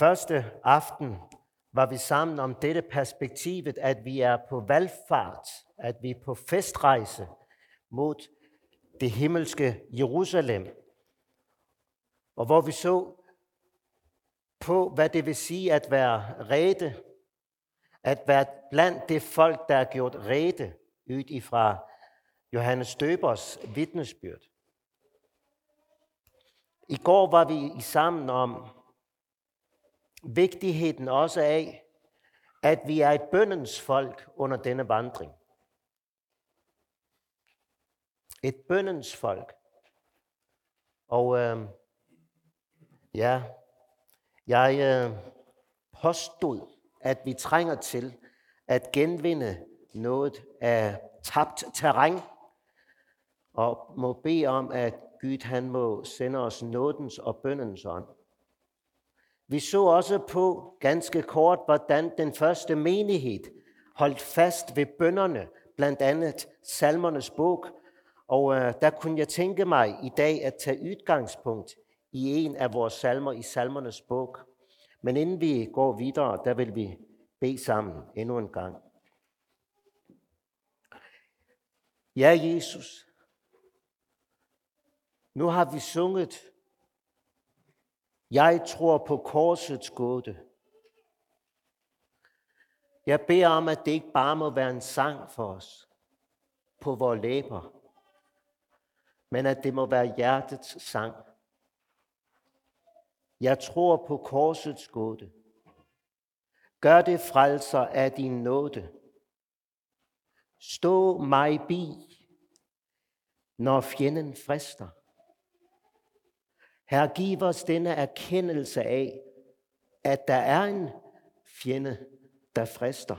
Første aften var vi sammen om dette perspektivet, at vi er på valgfart, at vi er på festrejse mod det himmelske Jerusalem. Og hvor vi så på, hvad det vil sige at være rede, at være blandt det folk, der er gjort rede, ud ifra Johannes Døbers vidnesbyrd. I går var vi i sammen om vigtigheden også af, at vi er et bøndens folk under denne vandring. Et bøndens folk. Og øh, ja, jeg øh, påstod, at vi trænger til at genvinde noget af tabt terræn, og må bede om, at Gud han må sende os nådens og bøndens ånd. Vi så også på ganske kort, hvordan den første menighed holdt fast ved bønderne, blandt andet salmernes bog. Og øh, der kunne jeg tænke mig i dag at tage udgangspunkt i en af vores salmer i salmernes bog. Men inden vi går videre, der vil vi bede sammen endnu en gang. Ja, Jesus, nu har vi sunget jeg tror på korsets gåde. Jeg beder om, at det ikke bare må være en sang for os på vores læber, men at det må være hjertets sang. Jeg tror på korsets gåde. Gør det frelser af din nåde. Stå mig bi, når fjenden frister. Herre, giv os denne erkendelse af, at der er en fjende, der frister.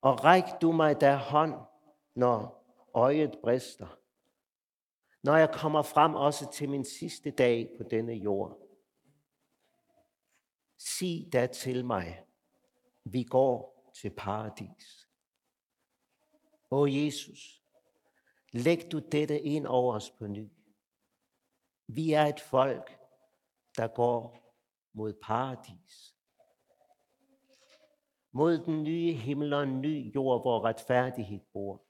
Og ræk du mig der hånd, når øjet brister. Når jeg kommer frem også til min sidste dag på denne jord. Sig da til mig, vi går til paradis. O Jesus, læg du dette ind over os på ny. Vi er et folk, der går mod paradis. Mod den nye himmel og en ny jord, hvor retfærdighed bor.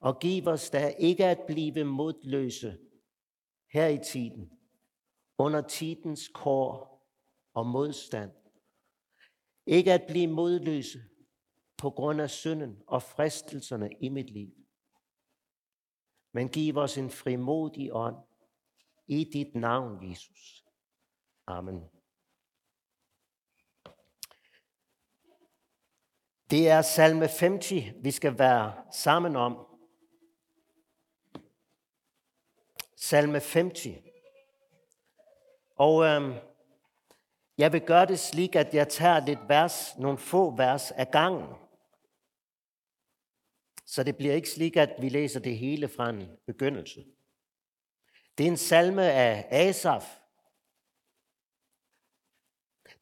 Og giv os da ikke at blive modløse her i tiden, under tidens kår og modstand. Ikke at blive modløse på grund af synden og fristelserne i mit liv. Men giv os en frimodig ånd, i dit navn, Jesus. Amen. Det er salme 50, vi skal være sammen om. Salme 50. Og øhm, jeg vil gøre det slik, at jeg tager lidt vers, nogle få vers af gangen. Så det bliver ikke slik, at vi læser det hele fra en begyndelse. Det er en salme af Asaf.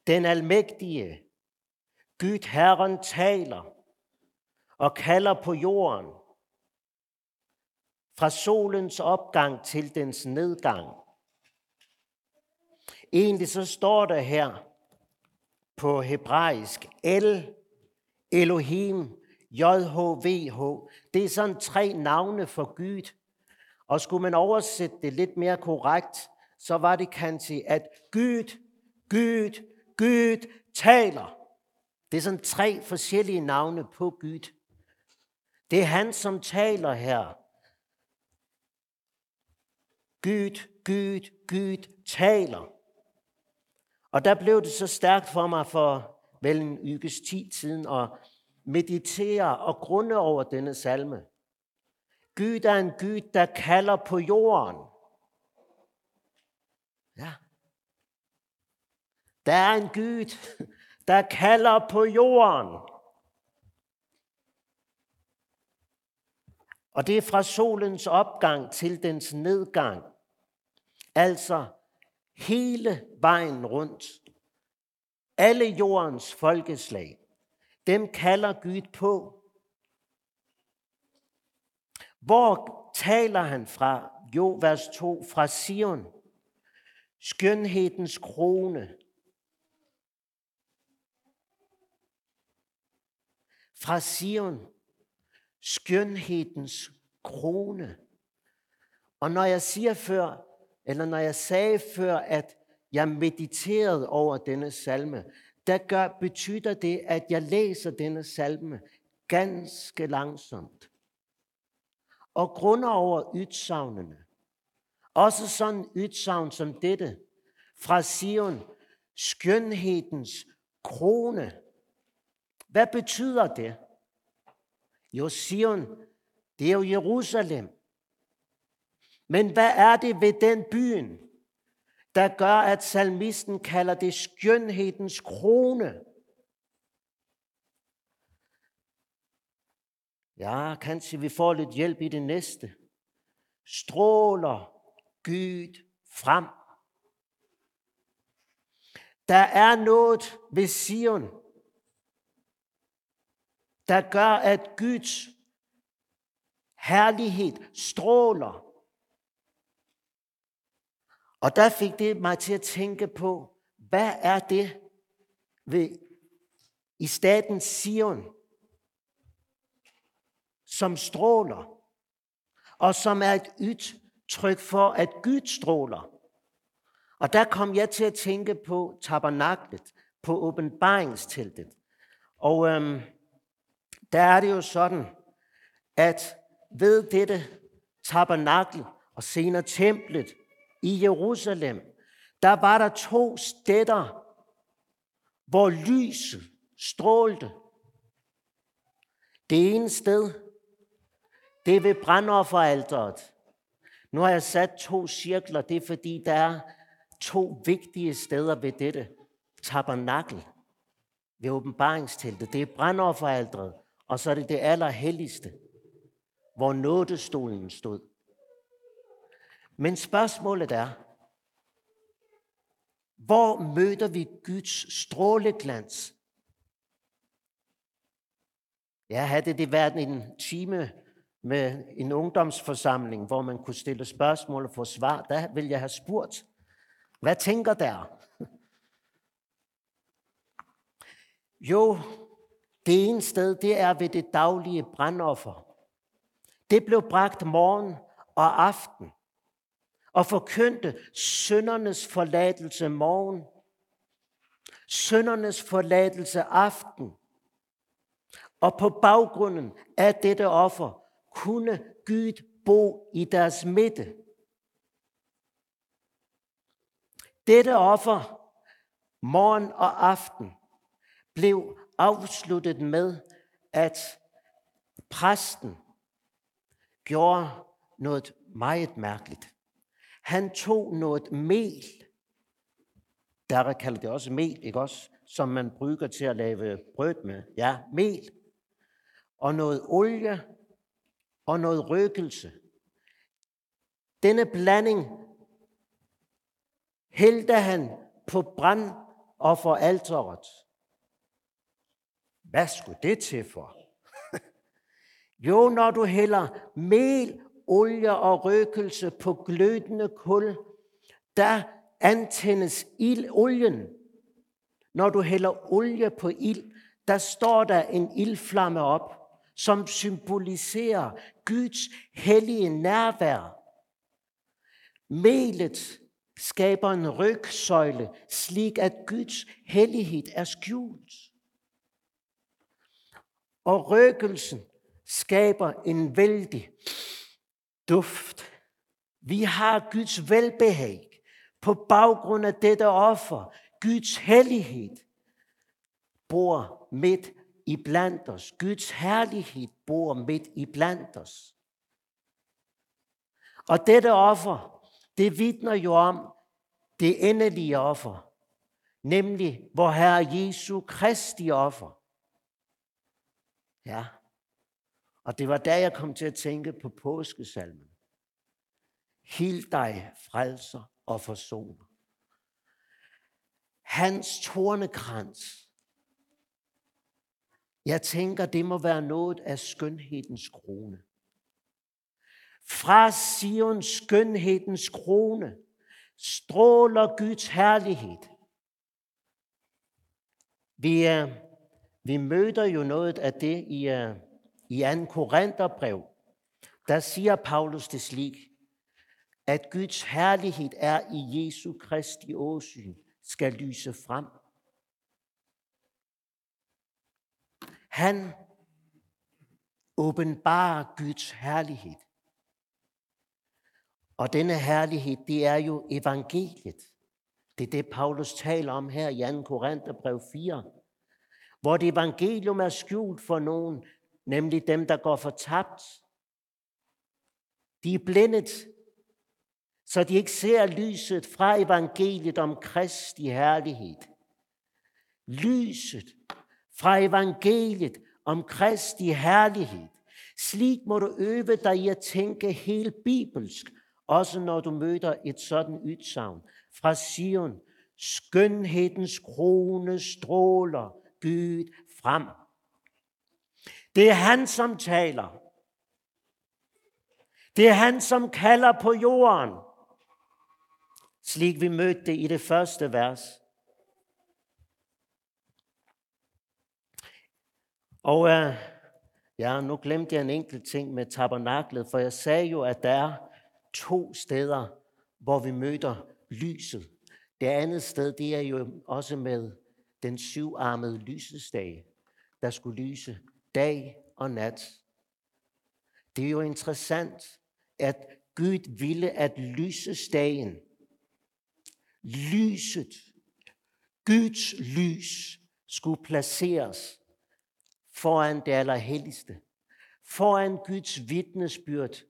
Den almægtige, Gud Herren taler og kalder på jorden. Fra solens opgang til dens nedgang. Egentlig så står der her på hebraisk El, Elohim, JHVH. Det er sådan tre navne for Gud. Og skulle man oversætte det lidt mere korrekt, så var det kanskje, at Gud, Gud, Gud taler. Det er sådan tre forskellige navne på Gud. Det er han, som taler her. Gud, Gud, Gud taler. Og der blev det så stærkt for mig for vel en uges tid siden at meditere og grunde over denne salme. Gud er en Gud, der kalder på jorden. Ja. Der er en Gud, der kalder på jorden. Og det er fra solens opgang til dens nedgang. Altså hele vejen rundt. Alle jordens folkeslag. Dem kalder Gud på. Hvor taler han fra? Jo, vers 2, fra Sion. skønhedens krone. Fra Sion, skønhedens krone. Og når jeg siger før, eller når jeg sagde før, at jeg mediterede over denne salme, der gør, betyder det, at jeg læser denne salme ganske langsomt. Og grunder over ytsavnene. Også sådan ytsavn som dette fra Sion, skønhedens krone. Hvad betyder det? Jo, Sion, det er jo Jerusalem. Men hvad er det ved den byen, der gør, at salmisten kalder det skønhedens krone? Ja, kanskje vi får lidt hjælp i det næste. Stråler Gud frem. Der er noget ved Sion, der gør, at Guds herlighed stråler. Og der fik det mig til at tænke på, hvad er det ved, i staten Sion, som stråler, og som er et udtryk for, at Gud stråler. Og der kom jeg til at tænke på tabernaklet, på åbenbaringsteltet. Og øhm, der er det jo sådan, at ved dette tabernakel og senere templet i Jerusalem, der var der to steder, hvor lyset strålte. Det ene sted, det er ved brandofferalteret. Nu har jeg sat to cirkler, det er fordi, der er to vigtige steder ved dette tabernakel, ved åbenbaringsteltet. Det er brandofferalteret, og så er det det allerhelligste, hvor nådestolen stod. Men spørgsmålet er, hvor møder vi Guds stråleglans? Ja, havde det været en time med en ungdomsforsamling, hvor man kunne stille spørgsmål og få svar, der vil jeg have spurgt, hvad tænker der? Jo, det ene sted, det er ved det daglige brandoffer. Det blev bragt morgen og aften og forkyndte søndernes forladelse morgen, søndernes forladelse aften. Og på baggrunden af dette offer kunne Gud bo i deres midte. Dette offer, morgen og aften, blev afsluttet med, at præsten gjorde noget meget mærkeligt. Han tog noget mel, der kalder det også mel, ikke også? Som man bruger til at lave brød med. Ja, mel. Og noget olie og noget røgelse. Denne blanding hældte han på brand og for alteret. Hvad skulle det til for? jo, når du hælder mel, olie og røgelse på glødende kul, der antændes ild, olien. Når du hælder olie på ild, der står der en ildflamme op, som symboliserer Guds hellige nærvær. Melet skaber en rygsøjle, slik at Guds hellighed er skjult. Og røgelsen skaber en vældig duft. Vi har Guds velbehag på baggrund af dette offer. Guds hellighed bor midt i blandt os. Guds herlighed bor midt i blandt os. Og dette offer, det vidner jo om det endelige offer, nemlig vor Herre Jesu Kristi offer. Ja, og det var da jeg kom til at tænke på påskesalmen. Hild dig, frelser og forsoner. Hans tornekrans. Jeg tænker, det må være noget af skønhedens krone. Fra Sions skønhedens krone, stråler Guds herlighed. Vi, uh, vi møder jo noget af det i, uh, i 2. Korintherbrev. Der siger Paulus det slik, at Guds herlighed er i Jesu Kristi åsyn, skal lyse frem. Han åbenbarer Guds herlighed. Og denne herlighed, det er jo evangeliet. Det er det, Paulus taler om her i 2. Korintherbrev 4. Hvor det evangelium er skjult for nogen, nemlig dem, der går fortabt. De er blindet, så de ikke ser lyset fra evangeliet om Kristi herlighed. Lyset fra evangeliet om Kristi herlighed. Slik må du øve dig i at tænke helt bibelsk, også når du møder et sådan udsagn fra Sion. Skønhedens krone stråler Gud frem. Det er han, som taler. Det er han, som kalder på jorden. Slik vi mødte det i det første vers. Og uh, ja, nu glemte jeg en enkelt ting med tabernaklet, for jeg sagde jo, at der er to steder, hvor vi møder lyset. Det andet sted, det er jo også med den syvarmede lysestage, der skulle lyse dag og nat. Det er jo interessant, at Gud ville, at lysestagen, lyset, Guds lys, skulle placeres foran det allerhelligste, foran Guds vidnesbyrd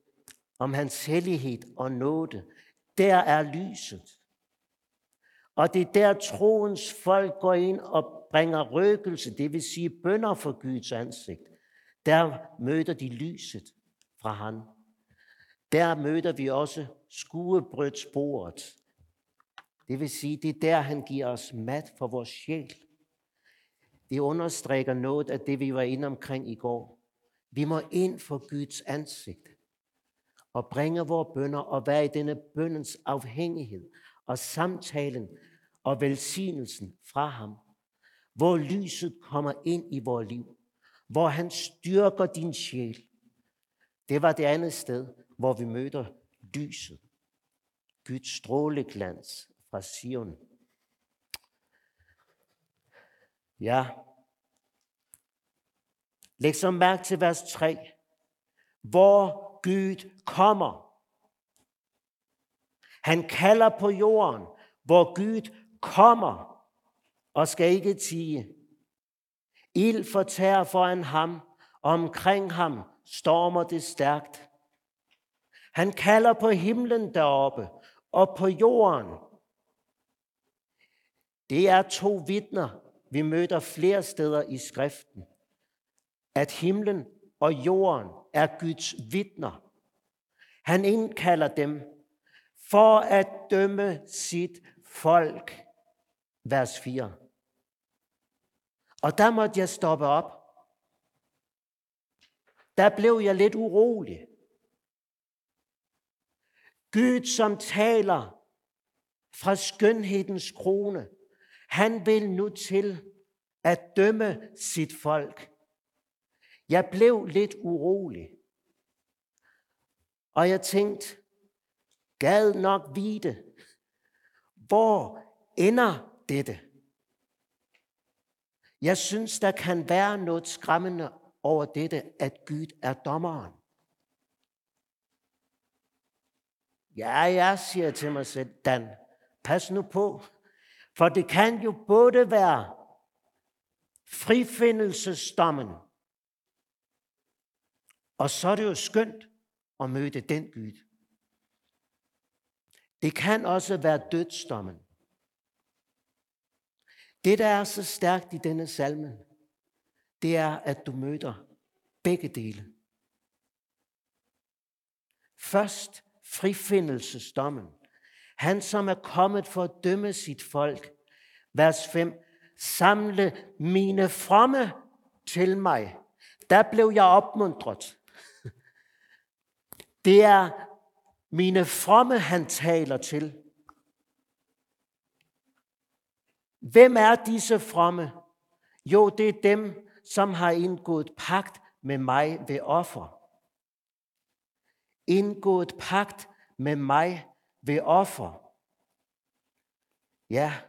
om hans hellighed og nåde. Der er lyset. Og det er der troens folk går ind og bringer røgelse, det vil sige bønder for Guds ansigt. Der møder de lyset fra ham. Der møder vi også skuebrødsbordet. Det vil sige, det er der, han giver os mat for vores sjæl. Det understreger noget af det, vi var inde omkring i går. Vi må ind for Guds ansigt og bringe vores bønder og være i denne bøndens afhængighed og samtalen og velsignelsen fra ham. Hvor lyset kommer ind i vores liv. Hvor han styrker din sjæl. Det var det andet sted, hvor vi møder lyset. Guds stråleglans fra Sion. Ja. Læg så mærke til vers 3. Hvor Gud kommer. Han kalder på jorden, hvor Gud kommer og skal ikke tige. Ild fortærer foran ham, og omkring ham stormer det stærkt. Han kalder på himlen deroppe og på jorden. Det er to vidner, vi møder flere steder i skriften. At himlen og jorden er Guds vidner. Han indkalder dem for at dømme sit folk. Vers 4. Og der måtte jeg stoppe op. Der blev jeg lidt urolig. Gud, som taler fra skønhedens krone, han vil nu til at dømme sit folk. Jeg blev lidt urolig. Og jeg tænkte, gad nok vide, hvor ender dette? Jeg synes, der kan være noget skræmmende over dette, at Gud er dommeren. Ja, jeg siger til mig selv, Dan, pas nu på, for det kan jo både være frifindelsesdommen, og så er det jo skønt at møde den Gud. Det kan også være dødsdommen. Det, der er så stærkt i denne salme, det er, at du møder begge dele. Først frifindelsesdommen. Han, som er kommet for at dømme sit folk. Vers 5. Samle mine fromme til mig. Der blev jeg opmuntret. Det er mine fromme, han taler til. Hvem er disse fromme? Jo, det er dem, som har indgået pagt med mig ved offer. Indgået pagt med mig ved offer. Ja,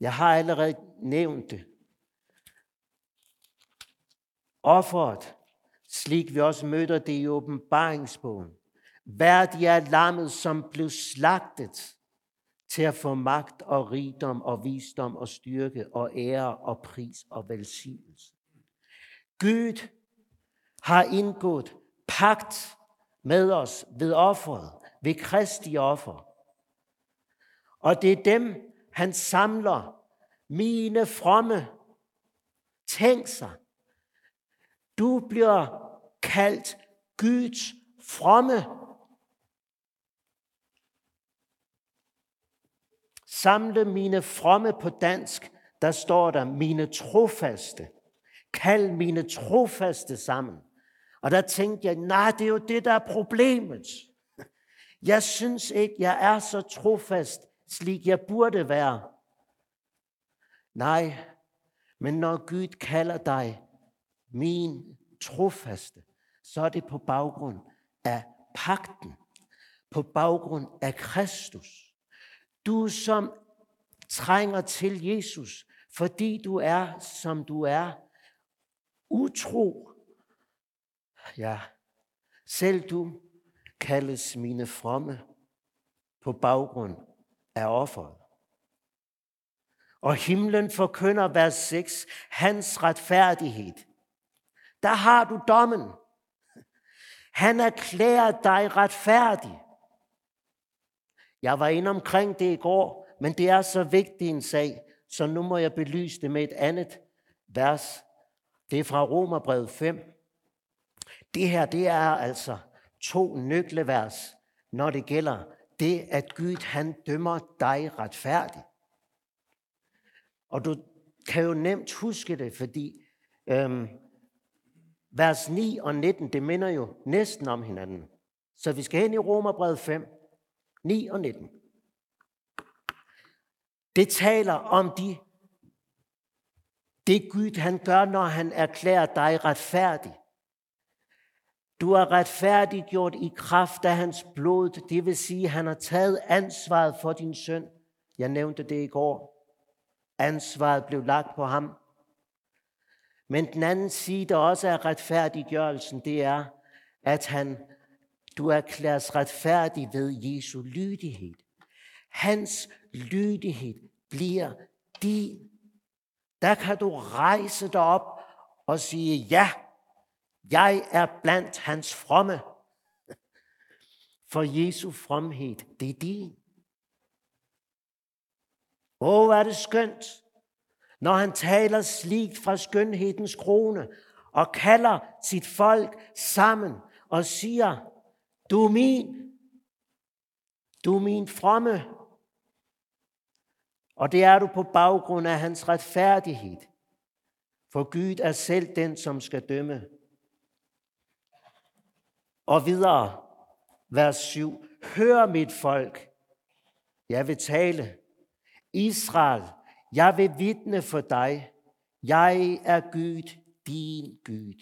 jeg har allerede nævnt det. Offeret, slik vi også møder det i åbenbaringsbogen. Værdig er lammet, som blev slagtet til at få magt og rigdom og visdom og styrke og ære og pris og velsignelse. Gud har indgået pagt med os ved offeret, ved Kristi offer. Og det er dem, han samler, mine fromme. Tænk sig, du bliver kaldt Guds fromme. Samle mine fromme på dansk, der står der mine trofaste. Kald mine trofaste sammen. Og der tænkte jeg, nej, det er jo det, der er problemet. Jeg synes ikke, jeg er så trofast, slik jeg burde være. Nej, men når Gud kalder dig min trofaste, så er det på baggrund af pakten, på baggrund af Kristus. Du som trænger til Jesus, fordi du er, som du er, utro. Ja, selv du kaldes mine fromme på baggrund af offeret. Og himlen forkynder vers 6, hans retfærdighed. Der har du dommen. Han erklærer dig retfærdig. Jeg var inde omkring det i går, men det er så vigtig en sag, så nu må jeg belyse det med et andet vers. Det er fra Romerbrevet 5. Det her, det er altså to nøglevers, når det gælder det, at Gud han dømmer dig retfærdigt. Og du kan jo nemt huske det, fordi øhm, vers 9 og 19, det minder jo næsten om hinanden. Så vi skal hen i Romerbrevet 5, 9 og 19. Det taler om de, det Gud han gør, når han erklærer dig retfærdig. Du er retfærdiggjort i kraft af hans blod. Det vil sige, at han har taget ansvaret for din søn. Jeg nævnte det i går. Ansvaret blev lagt på ham. Men den anden side, der også er retfærdiggørelsen, det er, at han, du erklæres retfærdig ved Jesu lydighed. Hans lydighed bliver din. Der kan du rejse dig op og sige, ja, jeg er blandt hans fromme. For Jesu fromhed, det er din. Åh, hvor er det skønt, når han taler sligt fra skønhedens krone og kalder sit folk sammen og siger, du er min, du er min fromme. Og det er du på baggrund af hans retfærdighed. For Gud er selv den, som skal dømme. Og videre, vers 7. Hør mit folk, jeg vil tale. Israel, jeg vil vidne for dig. Jeg er Gud, din Gud.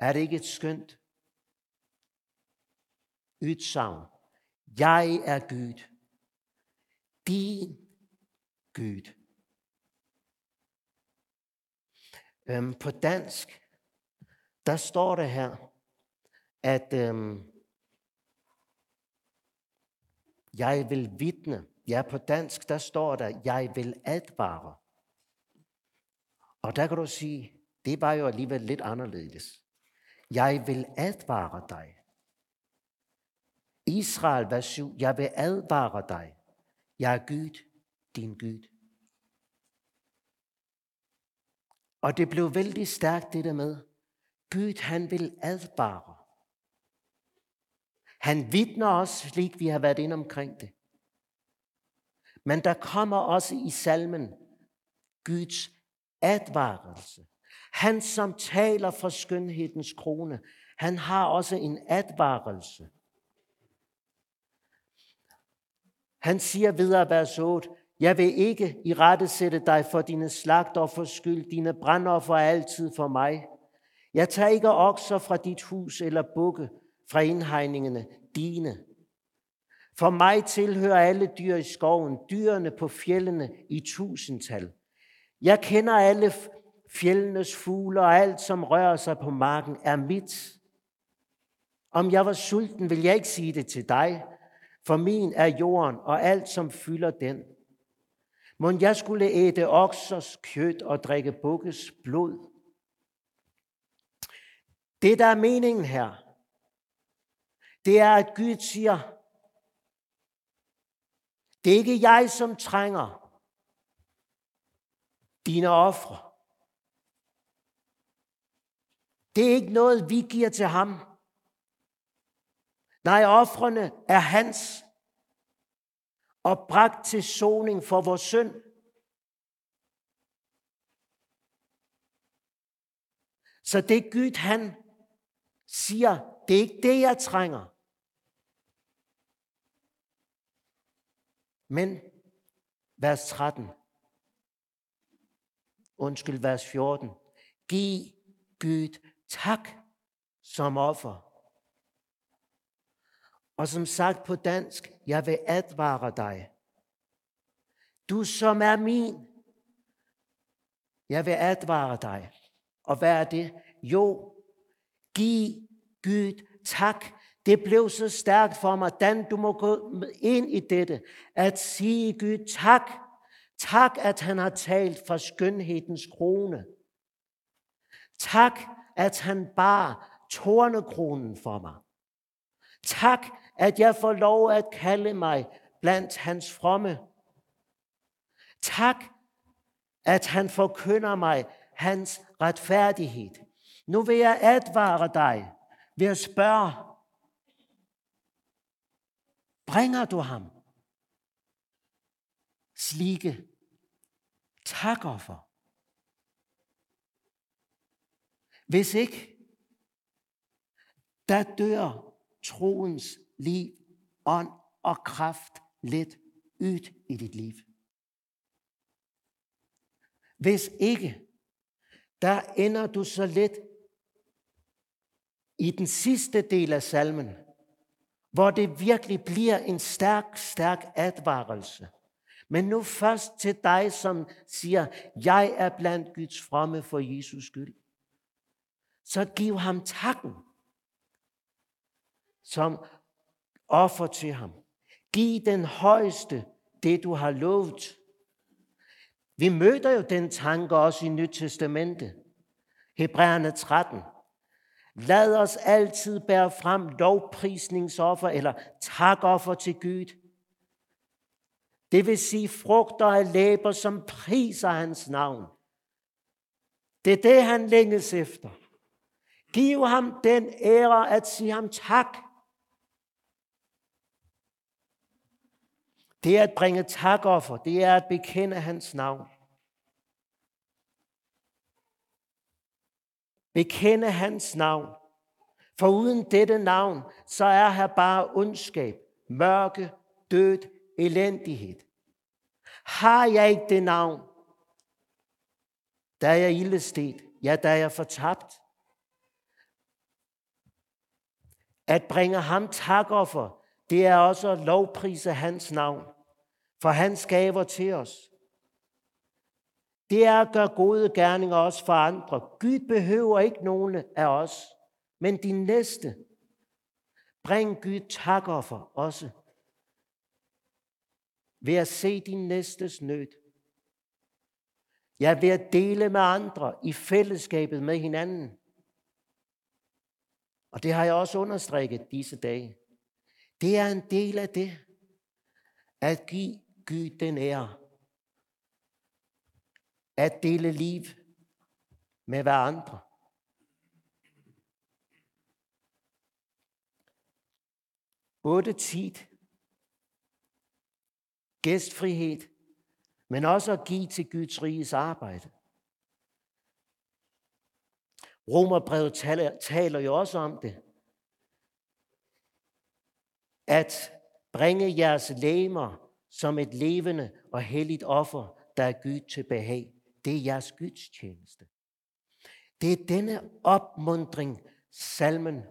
Er det ikke et skønt udsagn? Jeg er Gud, din Gud. Øhm, på dansk, der står det her, at øhm, jeg vil vidne. Ja, på dansk, der står der, jeg vil advare. Og der kan du sige, det var jo alligevel lidt anderledes. Jeg vil advare dig. Israel, vers 7, jeg vil advare dig. Jeg er Gud, din Gud. Og det blev vældig stærkt det der med, Gud han vil advare. Han vidner også, slik vi har været inde omkring det. Men der kommer også i salmen Guds advarelse. Han, som taler for skønhedens krone, han har også en advarelse. Han siger videre vers 8, jeg vil ikke i rette sætte dig for dine for skyld, dine brandoffer er altid for mig. Jeg tager ikke okser fra dit hus eller bukke fra indhegningene dine. For mig tilhører alle dyr i skoven, dyrene på fjellene i tusindtal. Jeg kender alle fjellenes fugle, og alt, som rører sig på marken, er mit. Om jeg var sulten, vil jeg ikke sige det til dig, for min er jorden og alt, som fylder den. Må jeg skulle æde oksers kød og drikke bukkes blod. Det, der er meningen her, det er, at Gud siger, det er ikke jeg, som trænger dine ofre. Det er ikke noget, vi giver til ham. Nej, offrene er hans og bragt til soning for vores synd. Så det Gud, han siger, det er ikke det, jeg trænger. Men, vers 13, undskyld, vers 14, giv Gud tak som offer. Og som sagt på dansk, jeg vil advare dig. Du som er min, jeg vil advare dig. Og hvad er det? Jo, giv Gud tak. Det blev så stærkt for mig, Dan, du må gå ind i dette, at sige Gud tak. Tak, at han har talt for skønhedens krone. Tak, at han bar tornekronen for mig. Tak, at jeg får lov at kalde mig blandt hans fromme. Tak, at han forkynder mig hans retfærdighed. Nu vil jeg advare dig ved at spørge, bringer du ham slike takoffer? Hvis ikke, der dør troens liv, ånd og kraft lidt ud i dit liv. Hvis ikke, der ender du så let i den sidste del af salmen, hvor det virkelig bliver en stærk, stærk advarelse. Men nu først til dig, som siger, jeg er blandt Guds fromme for Jesus skyld. Så giv ham takken, som offer til ham. Giv den højeste det, du har lovet. Vi møder jo den tanke også i Nyt Testamente. Hebræerne 13. Lad os altid bære frem lovprisningsoffer eller takoffer til Gud. Det vil sige frugter af læber, som priser hans navn. Det er det, han længes efter. Giv ham den ære at sige ham tak. Det er at bringe takoffer. Det er at bekende hans navn. Bekende hans navn. For uden dette navn, så er her bare ondskab, mørke, død, elendighed. Har jeg ikke det navn, der er jeg ildestet, ja, der er jeg fortabt. At bringe ham takoffer, det er også at lovprise hans navn, for han skaber til os. Det er at gøre gode gerninger også for andre. Gud behøver ikke nogen af os, men din næste. Bring Gud takoffer også. Ved at se din næstes nød. Ja, ved at dele med andre i fællesskabet med hinanden. Og det har jeg også understreget disse dage. Det er en del af det, at give Gud den ære. At dele liv med hverandre. Både tid, gæstfrihed, men også at give til Guds riges arbejde. Romerbrevet taler, taler jo også om det. At bringe jeres læmer som et levende og helligt offer, der er Gud til behag. Det er jeres Guds tjeneste. Det er denne opmundring, salmen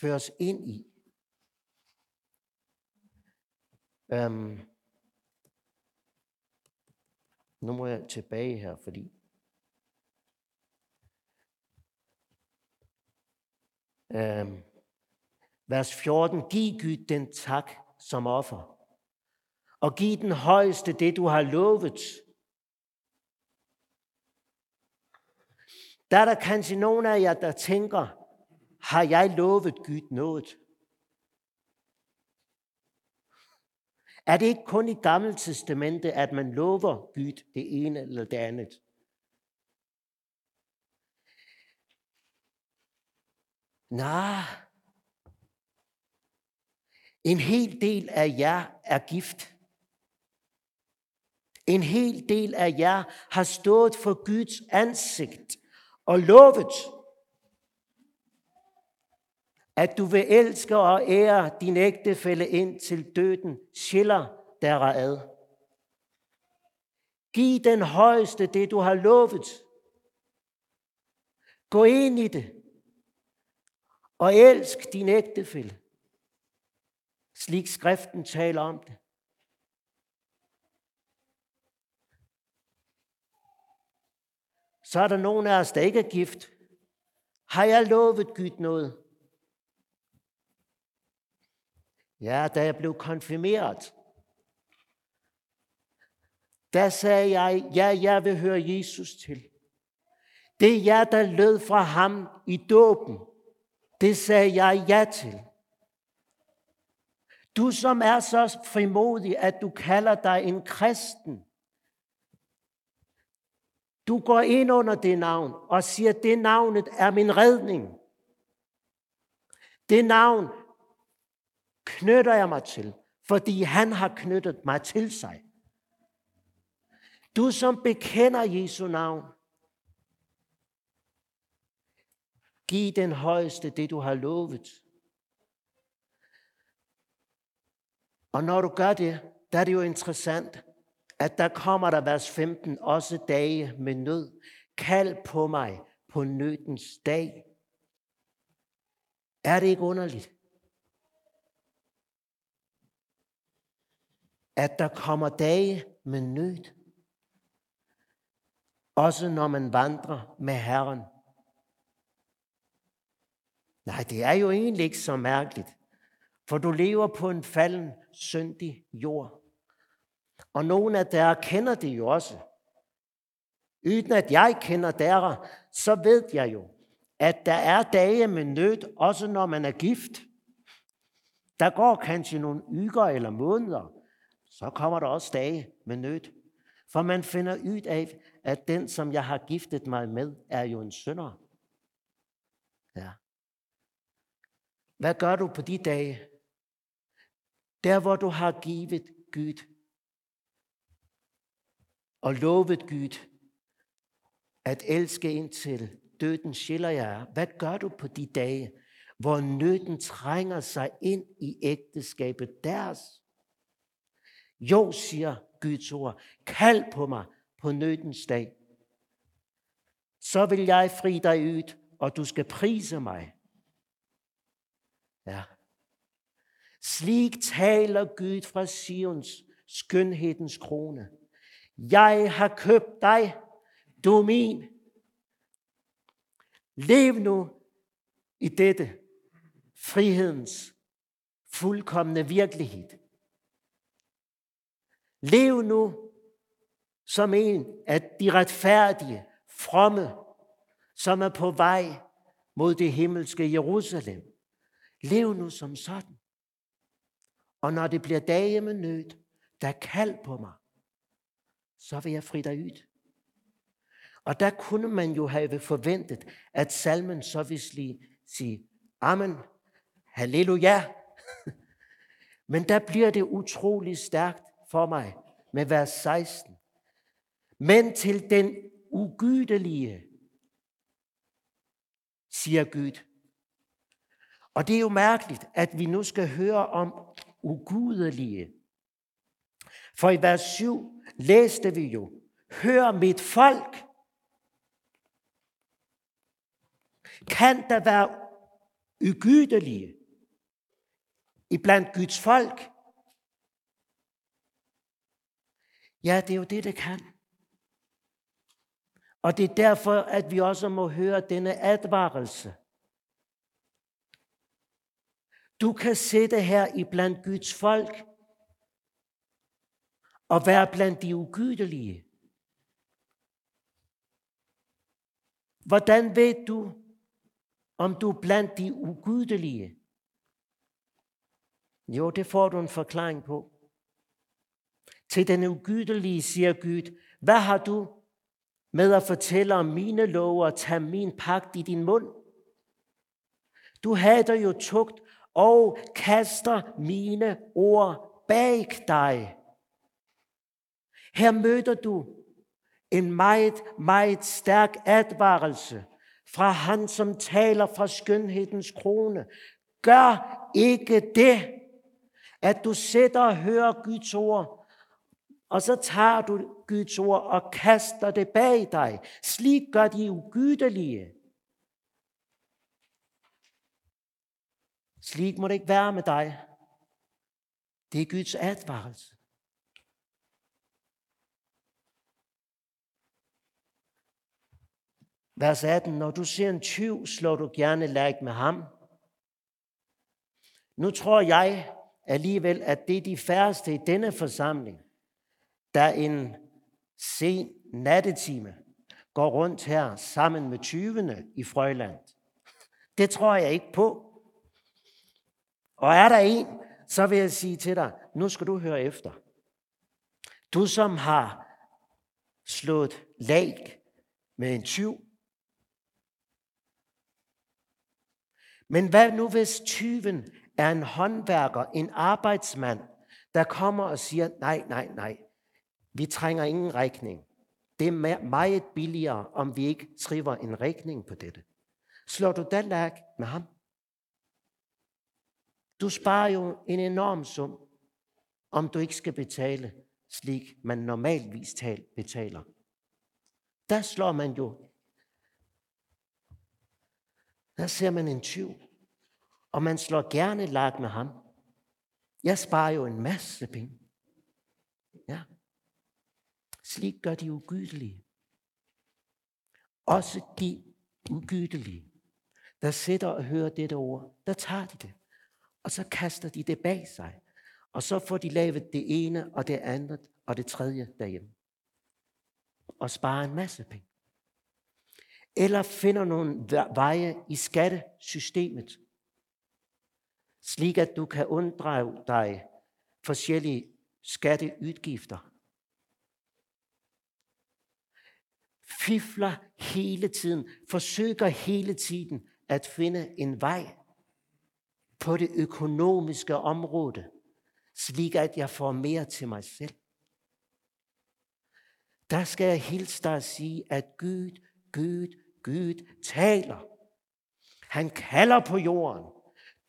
føres ind i. Øhm, nu må jeg tilbage her, fordi øhm, vers 14. Giv Gud den tak som offer, og giv den højeste det, du har lovet. Der er der kanskje nogen af jer, der tænker, har jeg lovet Gud noget? Er det ikke kun i Gamle Testamente, at man lover Gud det ene eller det andet? Nej. En hel del af jer er gift. En hel del af jer har stået for Guds ansigt og lovet, at du vil elske og ære din ægtefælle ind til døden, skiller derad. Giv den højeste det, du har lovet. Gå ind i det, og elsk din ægtefælle. Slik skriften taler om det. Så er der nogen af os, der ikke er gift. Har jeg lovet Gud noget? Ja, da jeg blev konfirmeret, der sagde jeg, ja, jeg vil høre Jesus til. Det er jeg, der lød fra ham i dåben. Det sagde jeg ja til. Du som er så frimodig, at du kalder dig en kristen. Du går ind under det navn og siger, det navnet er min redning. Det navn knytter jeg mig til, fordi han har knyttet mig til sig. Du som bekender Jesu navn, giv den højeste det, du har lovet. Og når du gør det, der er det jo interessant, at der kommer der vers 15 også dage med nød. Kald på mig på nødens dag. Er det ikke underligt? At der kommer dage med nød. Også når man vandrer med Herren. Nej, det er jo egentlig ikke så mærkeligt. For du lever på en falden, syndig jord. Og nogle af dere kender det jo også. Uden at jeg kender dere, så ved jeg jo, at der er dage med nød, også når man er gift. Der går kanskje nogle uger eller måneder, så kommer der også dage med nød. For man finder ud af, at den, som jeg har giftet mig med, er jo en synder. Ja. Hvad gør du på de dage? Der, hvor du har givet Gud og lovet Gud at elske indtil døden skiller jer. Hvad gør du på de dage, hvor nøden trænger sig ind i ægteskabet deres? Jo, siger Guds ord, kald på mig på nødens dag. Så vil jeg fri dig ud, og du skal prise mig. Ja. Slik taler Gud fra Sions skønhedens krone. Jeg har købt dig, du er min. Lev nu i dette frihedens fuldkommende virkelighed. Lev nu som en af de retfærdige, fromme, som er på vej mod det himmelske Jerusalem. Lev nu som sådan. Og når det bliver dage med nød, der kald på mig, så vil jeg fri dig ud. Og der kunne man jo have forventet, at salmen så vil sige, Amen, halleluja. Men der bliver det utrolig stærkt for mig med vers 16. Men til den ugydelige, siger Gud. Og det er jo mærkeligt, at vi nu skal høre om ugudelige. For i vers 7 læste vi jo, Hør mit folk. Kan der være ugydelige i blandt Guds folk? Ja, det er jo det, det kan. Og det er derfor, at vi også må høre denne advarelse. Du kan sidde her i blandt Guds folk og være blandt de ugydelige. Hvordan ved du, om du er blandt de ugydelige? Jo, det får du en forklaring på. Til den ugydelige siger Gud, hvad har du med at fortælle om mine love og tage min pagt i din mund? Du hader jo tugt og kaster mine ord bag dig. Her møder du en meget, meget stærk advarelse fra han, som taler fra skønhedens krone. Gør ikke det, at du sætter og hører Guds ord, og så tager du Guds ord og kaster det bag dig. Slik gør de ugydelige. Slik må det ikke være med dig. Det er Guds advarelse. Vers 18. Når du ser en tyv, slår du gerne lag med ham. Nu tror jeg alligevel, at det er de færreste i denne forsamling, der en sen nattetime går rundt her sammen med tyvene i Frøland. Det tror jeg ikke på. Og er der en, så vil jeg sige til dig, nu skal du høre efter. Du som har slået lag med en tyv, Men hvad nu hvis tyven er en håndværker, en arbejdsmand, der kommer og siger, nej, nej, nej, vi trænger ingen rækning. Det er meget billigere, om vi ikke skriver en rækning på dette. Slår du den lag med ham? Du sparer jo en enorm sum, om du ikke skal betale, slik man normalvis betaler. Der slår man jo der ser man en tyv, og man slår gerne lag med ham. Jeg sparer jo en masse penge. Ja. Slik gør de ugydelige. Også de ugydelige, der sidder og hører dette ord, der tager de det, og så kaster de det bag sig. Og så får de lavet det ene og det andet og det tredje derhjemme. Og sparer en masse penge eller finder nogle veje i skattesystemet, slik at du kan unddrage dig forskellige skatteudgifter. Fifler hele tiden, forsøger hele tiden at finde en vej på det økonomiske område, slik at jeg får mere til mig selv. Der skal jeg hilse dig og sige, at Gud, Gud, Gud taler. Han kalder på jorden.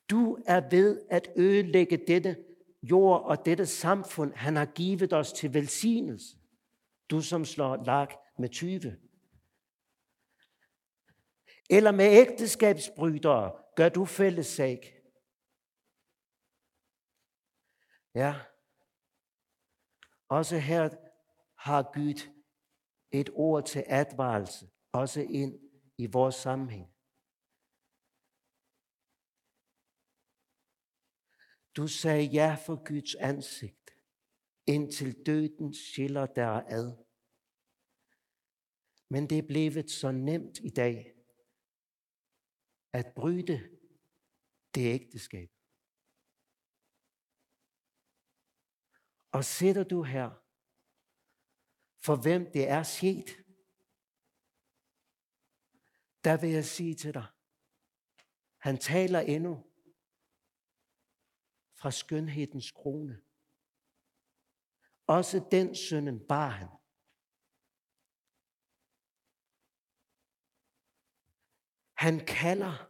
Du er ved at ødelægge dette jord og dette samfund, han har givet os til velsignelse. Du som slår lak med 20. Eller med ægteskabsbrydere gør du fællessag. Ja. Også her har Gud et ord til advarelse også ind i vores sammenhæng. Du sagde ja for Guds ansigt, indtil døden skiller der ad. Men det er blevet så nemt i dag, at bryde det ægteskab. Og sidder du her, for hvem det er sket, der vil jeg sige til dig, han taler endnu fra skønhedens krone. Også den sønnen bar han. Han kalder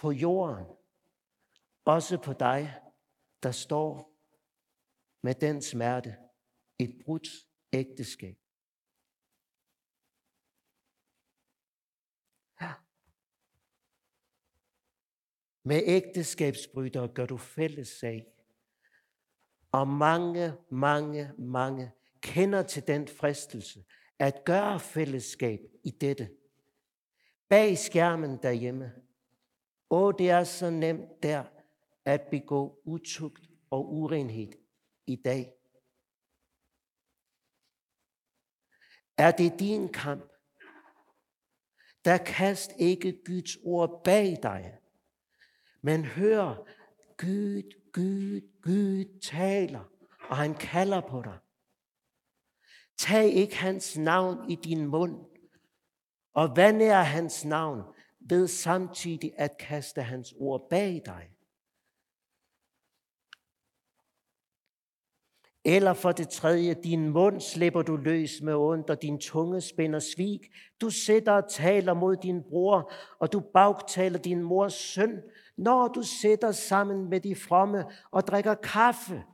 på jorden, også på dig, der står med den smerte. Et brudt ægteskab. Med ægteskabsbryder gør du fælles sag. Og mange, mange, mange kender til den fristelse at gøre fællesskab i dette. Bag skærmen derhjemme. Åh, det er så nemt der at begå utugt og urenhed i dag. Er det din kamp? Der kast ikke Guds ord bag dig, men hør, Gud, Gud, Gud taler, og han kalder på dig. Tag ikke hans navn i din mund, og hvad er hans navn, ved samtidig at kaste hans ord bag dig. Eller for det tredje, din mund slipper du løs med ondt, og din tunge spænder svig. Du sætter og taler mod din bror, og du bagtaler din mors søn, når du sætter sammen med de fromme og drikker kaffe.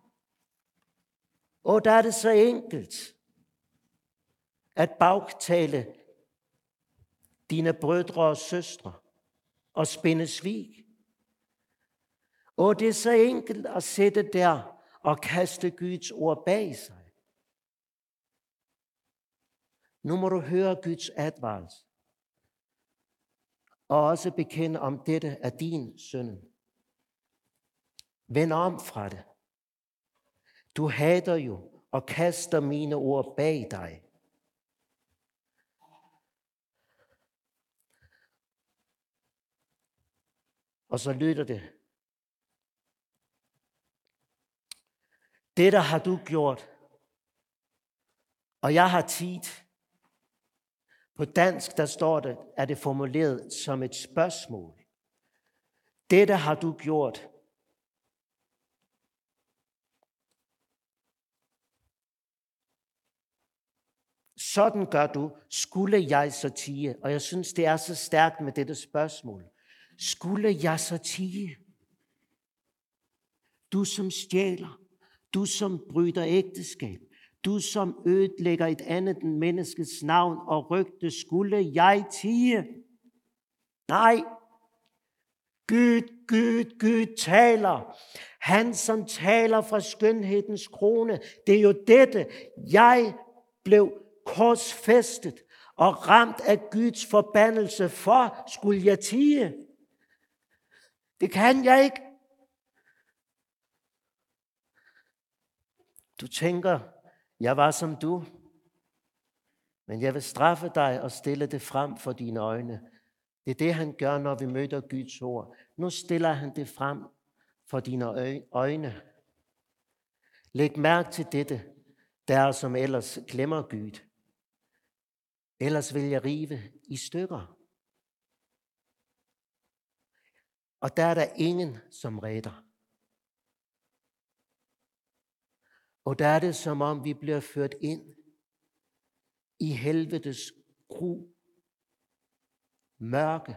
Og der er det så enkelt at bagtale dine brødre og søstre og spænde svig. Og det er så enkelt at sætte der og kaste Guds ord bag sig. Nu må du høre Guds advarsel. Og også bekende om dette er din søn. Vend om fra det. Du hader jo og kaster mine ord bag dig. Og så lytter det Dette har du gjort, og jeg har tit på dansk, der står det, er det formuleret som et spørgsmål. Dette har du gjort. Sådan gør du. Skulle jeg så tige? Og jeg synes, det er så stærkt med dette spørgsmål. Skulle jeg så tige? Du som stjæler, du som bryder ægteskab. Du som ødelægger et andet menneskes navn og rygte, skulle jeg tige? Nej. Gud, Gud, Gud taler. Han, som taler fra skønhedens krone. Det er jo dette. Jeg blev korsfæstet og ramt af Guds forbandelse for, skulle jeg tige? Det kan jeg ikke. Du tænker, jeg var som du, men jeg vil straffe dig og stille det frem for dine øjne. Det er det, han gør, når vi møder Guds ord. Nu stiller han det frem for dine øjne. Læg mærke til dette, der som ellers glemmer Gud. Ellers vil jeg rive i stykker. Og der er der ingen, som redder. Og der er det som om, vi bliver ført ind i helvedes gru, mørke.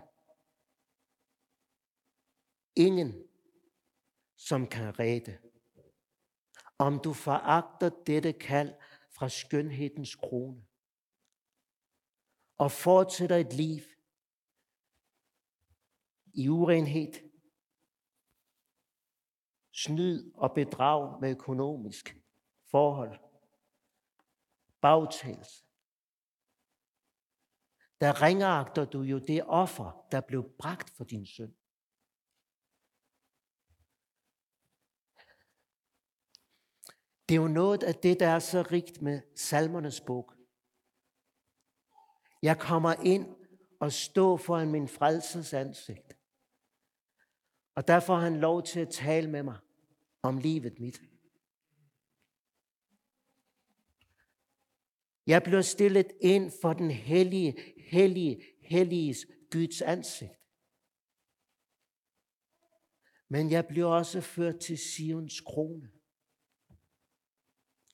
Ingen, som kan redde. Om du foragter dette kald fra skønhedens krone, og fortsætter et liv i urenhed, snyd og bedrag med økonomisk, forhold, bagtagelse. Der ringeagter du jo det offer, der blev bragt for din søn. Det er jo noget af det, der er så rigt med salmernes bog. Jeg kommer ind og står foran min frelsers ansigt. Og der får han lov til at tale med mig om livet mit. Jeg bliver stillet ind for den hellige, hellige, helliges Guds ansigt. Men jeg bliver også ført til Sions krone.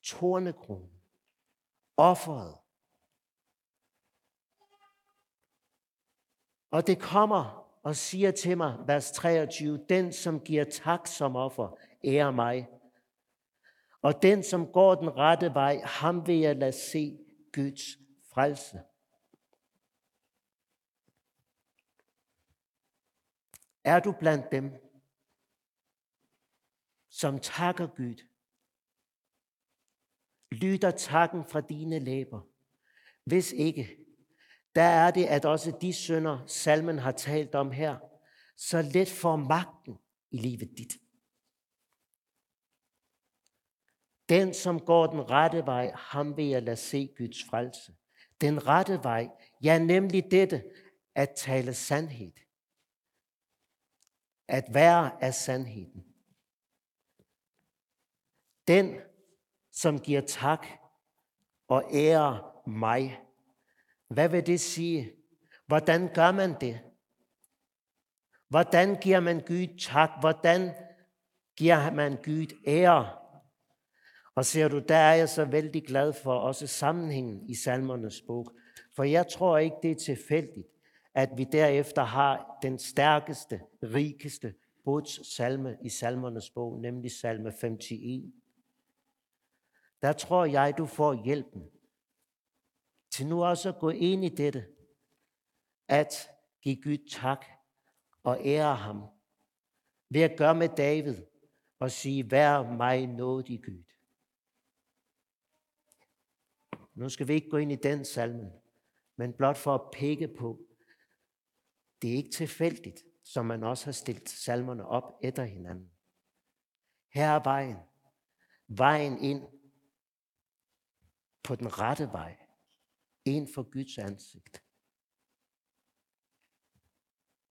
Tornekrone. Offeret. Og det kommer og siger til mig, vers 23, den som giver tak som offer, ærer mig. Og den, som går den rette vej, ham vil jeg lade se Guds frelse. Er du blandt dem, som takker Gud? Lytter takken fra dine læber? Hvis ikke, der er det, at også de sønder, salmen har talt om her, så let får magten i livet dit. Den, som går den rette vej, ham vil jeg lade se Guds frelse. Den rette vej, ja nemlig dette, at tale sandhed. At være af sandheden. Den, som giver tak og ærer mig. Hvad vil det sige? Hvordan gør man det? Hvordan giver man Gud tak? Hvordan giver man Gud ære? Og ser du, der er jeg så vældig glad for også sammenhængen i salmernes bog. For jeg tror ikke, det er tilfældigt, at vi derefter har den stærkeste, rigeste salme i salmernes bog, nemlig salme 51. Der tror jeg, du får hjælpen til nu også at gå ind i dette, at give Gud tak og ære ham, ved at gøre med David og sige, vær mig nådig Gud. Nu skal vi ikke gå ind i den salmen, men blot for at pege på, det er ikke tilfældigt, som man også har stillet salmerne op efter hinanden. Her er vejen. Vejen ind på den rette vej. Ind for Guds ansigt.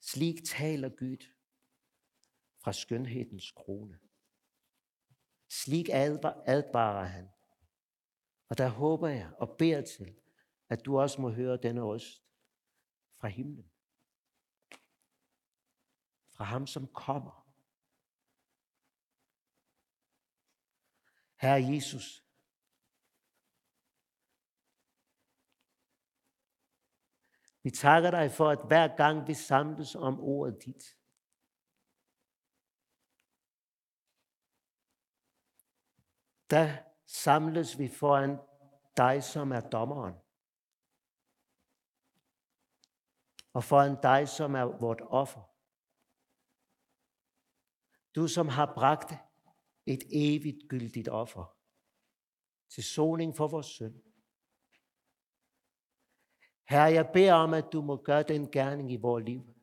Slik taler Gud fra skønhedens krone. Slik advarer han. Og der håber jeg og beder til, at du også må høre denne røst fra himlen. Fra ham, som kommer. Herre Jesus, vi takker dig for, at hver gang vi samles om ordet dit, der samles vi foran dig, som er dommeren. Og foran dig, som er vort offer. Du, som har bragt et evigt gyldigt offer til soning for vores synd. Herre, jeg beder om, at du må gøre den gerning i vores liv.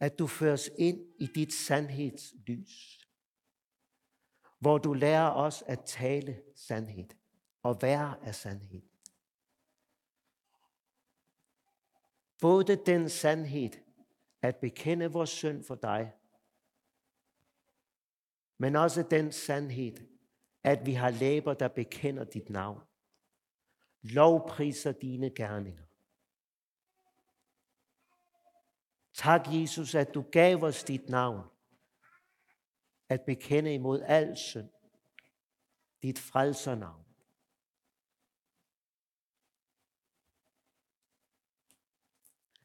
At du føres ind i dit sandhedslys hvor du lærer os at tale sandhed og være af sandhed. Både den sandhed at bekende vores synd for dig, men også den sandhed, at vi har læber, der bekender dit navn. Lovpriser dine gerninger. Tak, Jesus, at du gav os dit navn, at bekende imod al synd. Dit frelsernavn.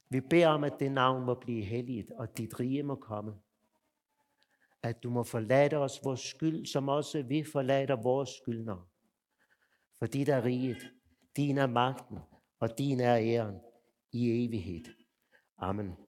Vi beder om, at det navn må blive helligt, og dit rige må komme. At du må forlade os vores skyld, som også vi forlader vores skyldner. For dit er riget, din er magten, og din er æren i evighed. Amen.